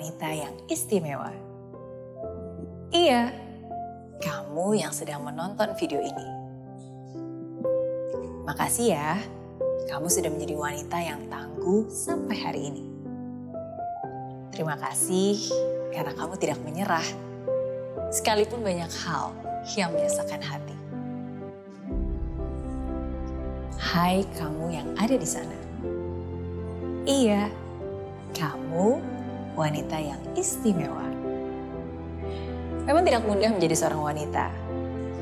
wanita yang istimewa. Iya, kamu yang sedang menonton video ini. Makasih ya, kamu sudah menjadi wanita yang tangguh sampai hari ini. Terima kasih karena kamu tidak menyerah, sekalipun banyak hal yang menyesakkan hati. Hai kamu yang ada di sana. Iya, kamu wanita yang istimewa. Memang tidak mudah menjadi seorang wanita,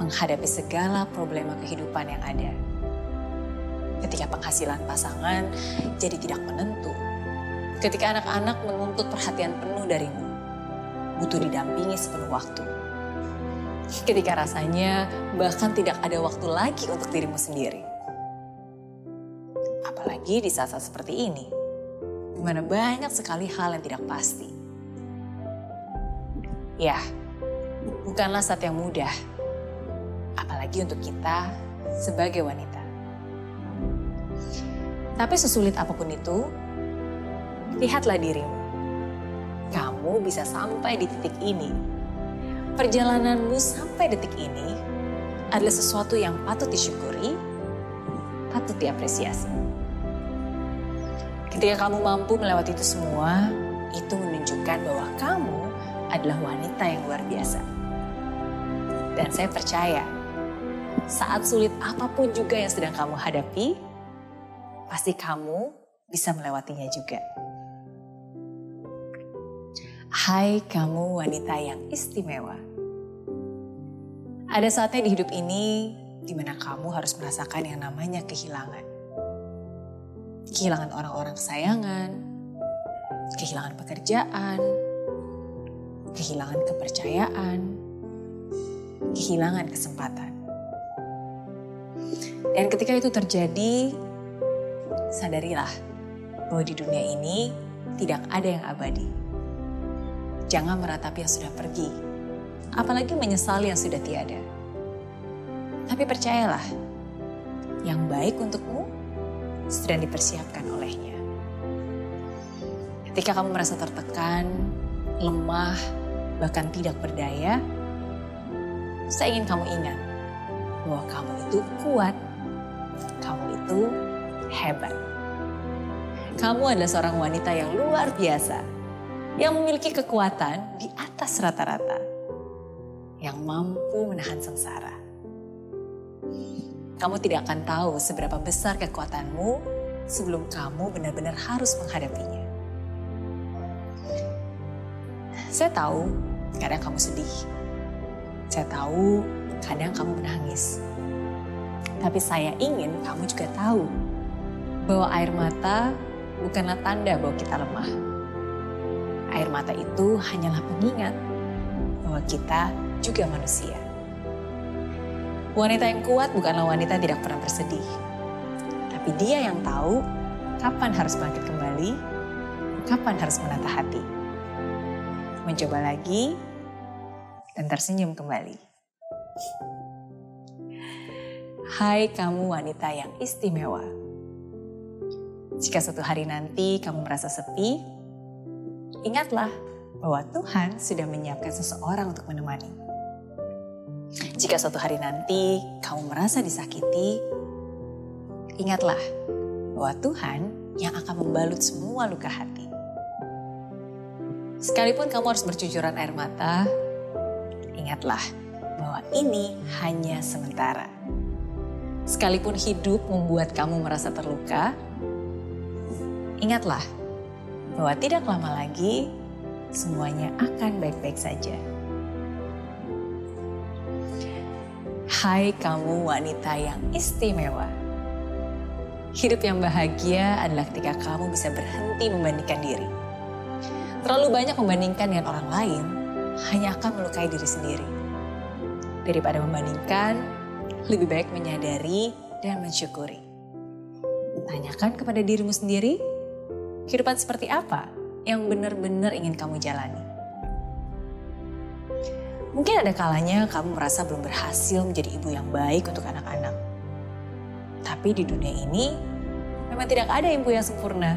menghadapi segala problema kehidupan yang ada. Ketika penghasilan pasangan jadi tidak menentu, ketika anak-anak menuntut perhatian penuh darimu, butuh didampingi sepenuh waktu. Ketika rasanya bahkan tidak ada waktu lagi untuk dirimu sendiri. Apalagi di saat-saat seperti ini, di mana banyak sekali hal yang tidak pasti. Ya, bukanlah saat yang mudah, apalagi untuk kita sebagai wanita. Tapi sesulit apa pun itu, lihatlah dirimu. Kamu bisa sampai di titik ini. Perjalananmu sampai detik ini adalah sesuatu yang patut disyukuri, patut diapresiasi. Ketika kamu mampu melewati itu semua, itu menunjukkan bahwa kamu adalah wanita yang luar biasa. Dan saya percaya, saat sulit apa pun juga yang sedang kamu hadapi, pasti kamu bisa melewatinya juga. Hai kamu wanita yang istimewa. Ada saatnya di hidup ini di mana kamu harus merasakan yang namanya kehilangan. Kehilangan orang-orang kesayangan, kehilangan pekerjaan, kehilangan kepercayaan, kehilangan kesempatan. Dan ketika itu terjadi, sadarilah bahwa di dunia ini tidak ada yang abadi. Jangan meratapi yang sudah pergi, apalagi menyesali yang sudah tiada. Tapi percayalah, yang baik untukmu sedang dipersiapkan olehnya. Ketika kamu merasa tertekan, lemah, bahkan tidak berdaya, saya ingin kamu ingat bahwa kamu itu kuat, kamu itu hebat. Kamu adalah seorang wanita yang luar biasa, yang memiliki kekuatan di atas rata-rata, yang mampu menahan sengsara. Kamu tidak akan tahu seberapa besar kekuatanmu sebelum kamu benar-benar harus menghadapinya. Saya tahu kadang kamu sedih. Saya tahu kadang kamu menangis. Tapi saya ingin kamu juga tahu bahwa air mata bukanlah tanda bahwa kita lemah. Air mata itu hanyalah pengingat bahwa kita juga manusia. Wanita yang kuat bukanlah wanita yang tidak pernah bersedih. Tapi dia yang tahu kapan harus bangkit kembali, kapan harus menata hati. Mencoba lagi, dan tersenyum kembali. Hai kamu wanita yang istimewa. Jika suatu hari nanti kamu merasa sepi, ingatlah bahwa Tuhan sudah menyiapkan seseorang untuk menemani. Jika suatu hari nanti kamu merasa disakiti, ingatlah bahwa Tuhan yang akan membalut semua luka hati. Sekalipun kamu harus bercucuran air mata, ingatlah bahwa ini hanya sementara. Sekalipun hidup membuat kamu merasa terluka, ingatlah bahwa tidak lama lagi semuanya akan baik-baik saja. Hai kamu wanita yang istimewa. Hidup yang bahagia adalah ketika kamu bisa berhenti membandingkan diri. Terlalu banyak membandingkan dengan orang lain hanya akan melukai diri sendiri. Daripada membandingkan, lebih baik menyadari dan mensyukuri. Tanyakan kepada dirimu sendiri, kehidupan seperti apa yang benar-benar ingin kamu jalani. Mungkin ada kalanya kamu merasa belum berhasil menjadi ibu yang baik untuk anak-anak. Tapi di dunia ini memang tidak ada ibu yang sempurna.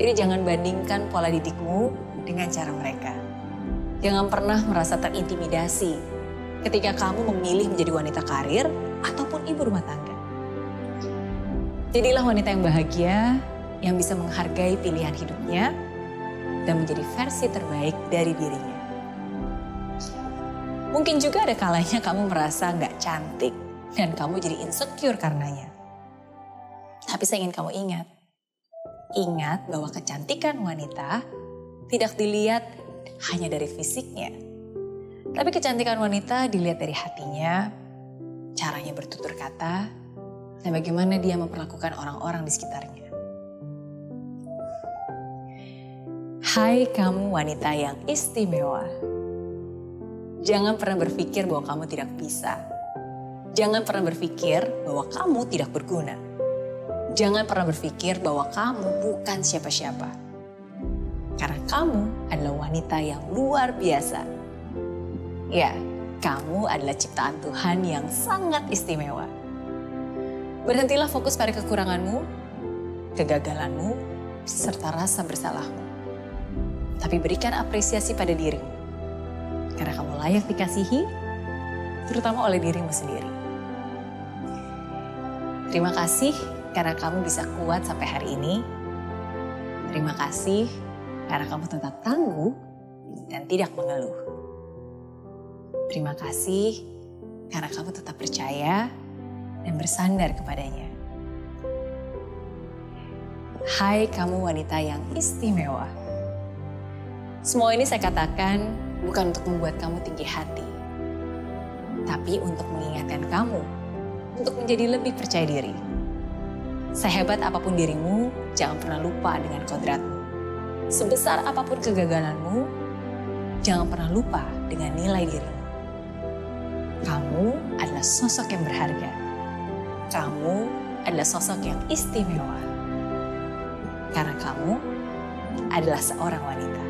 Jadi jangan bandingkan pola didikmu dengan cara mereka. Jangan pernah merasa terintimidasi ketika kamu memilih menjadi wanita karir ataupun ibu rumah tangga. Jadilah wanita yang bahagia, yang bisa menghargai pilihan hidupnya, dan menjadi versi terbaik dari dirinya. Mungkin juga ada kalanya kamu merasa nggak cantik dan kamu jadi insecure karenanya. Tapi saya ingin kamu ingat, ingat bahwa kecantikan wanita tidak dilihat hanya dari fisiknya. Tapi kecantikan wanita dilihat dari hatinya, caranya bertutur kata, dan bagaimana dia memperlakukan orang-orang di sekitarnya. Hai kamu wanita yang istimewa. Jangan pernah berpikir bahwa kamu tidak bisa. Jangan pernah berpikir bahwa kamu tidak berguna. Jangan pernah berpikir bahwa kamu bukan siapa-siapa. Karena kamu adalah wanita yang luar biasa. Ya, kamu adalah ciptaan Tuhan yang sangat istimewa. Berhentilah fokus pada kekuranganmu, kegagalanmu, serta rasa bersalahmu. Tapi berikan apresiasi pada dirimu karena kamu layak dikasihi, terutama oleh dirimu sendiri. Terima kasih karena kamu bisa kuat sampai hari ini. Terima kasih karena kamu tetap tangguh dan tidak mengeluh. Terima kasih karena kamu tetap percaya dan bersandar kepadanya. Hai kamu wanita yang istimewa. Semua ini saya katakan bukan untuk membuat kamu tinggi hati, tapi untuk mengingatkan kamu untuk menjadi lebih percaya diri. Sehebat apa pun dirimu, jangan pernah lupa dengan kodratmu. Sebesar apa pun kegagalanmu, jangan pernah lupa dengan nilai dirimu. Kamu adalah sosok yang berharga. Kamu adalah sosok yang istimewa. Karena kamu adalah seorang wanita.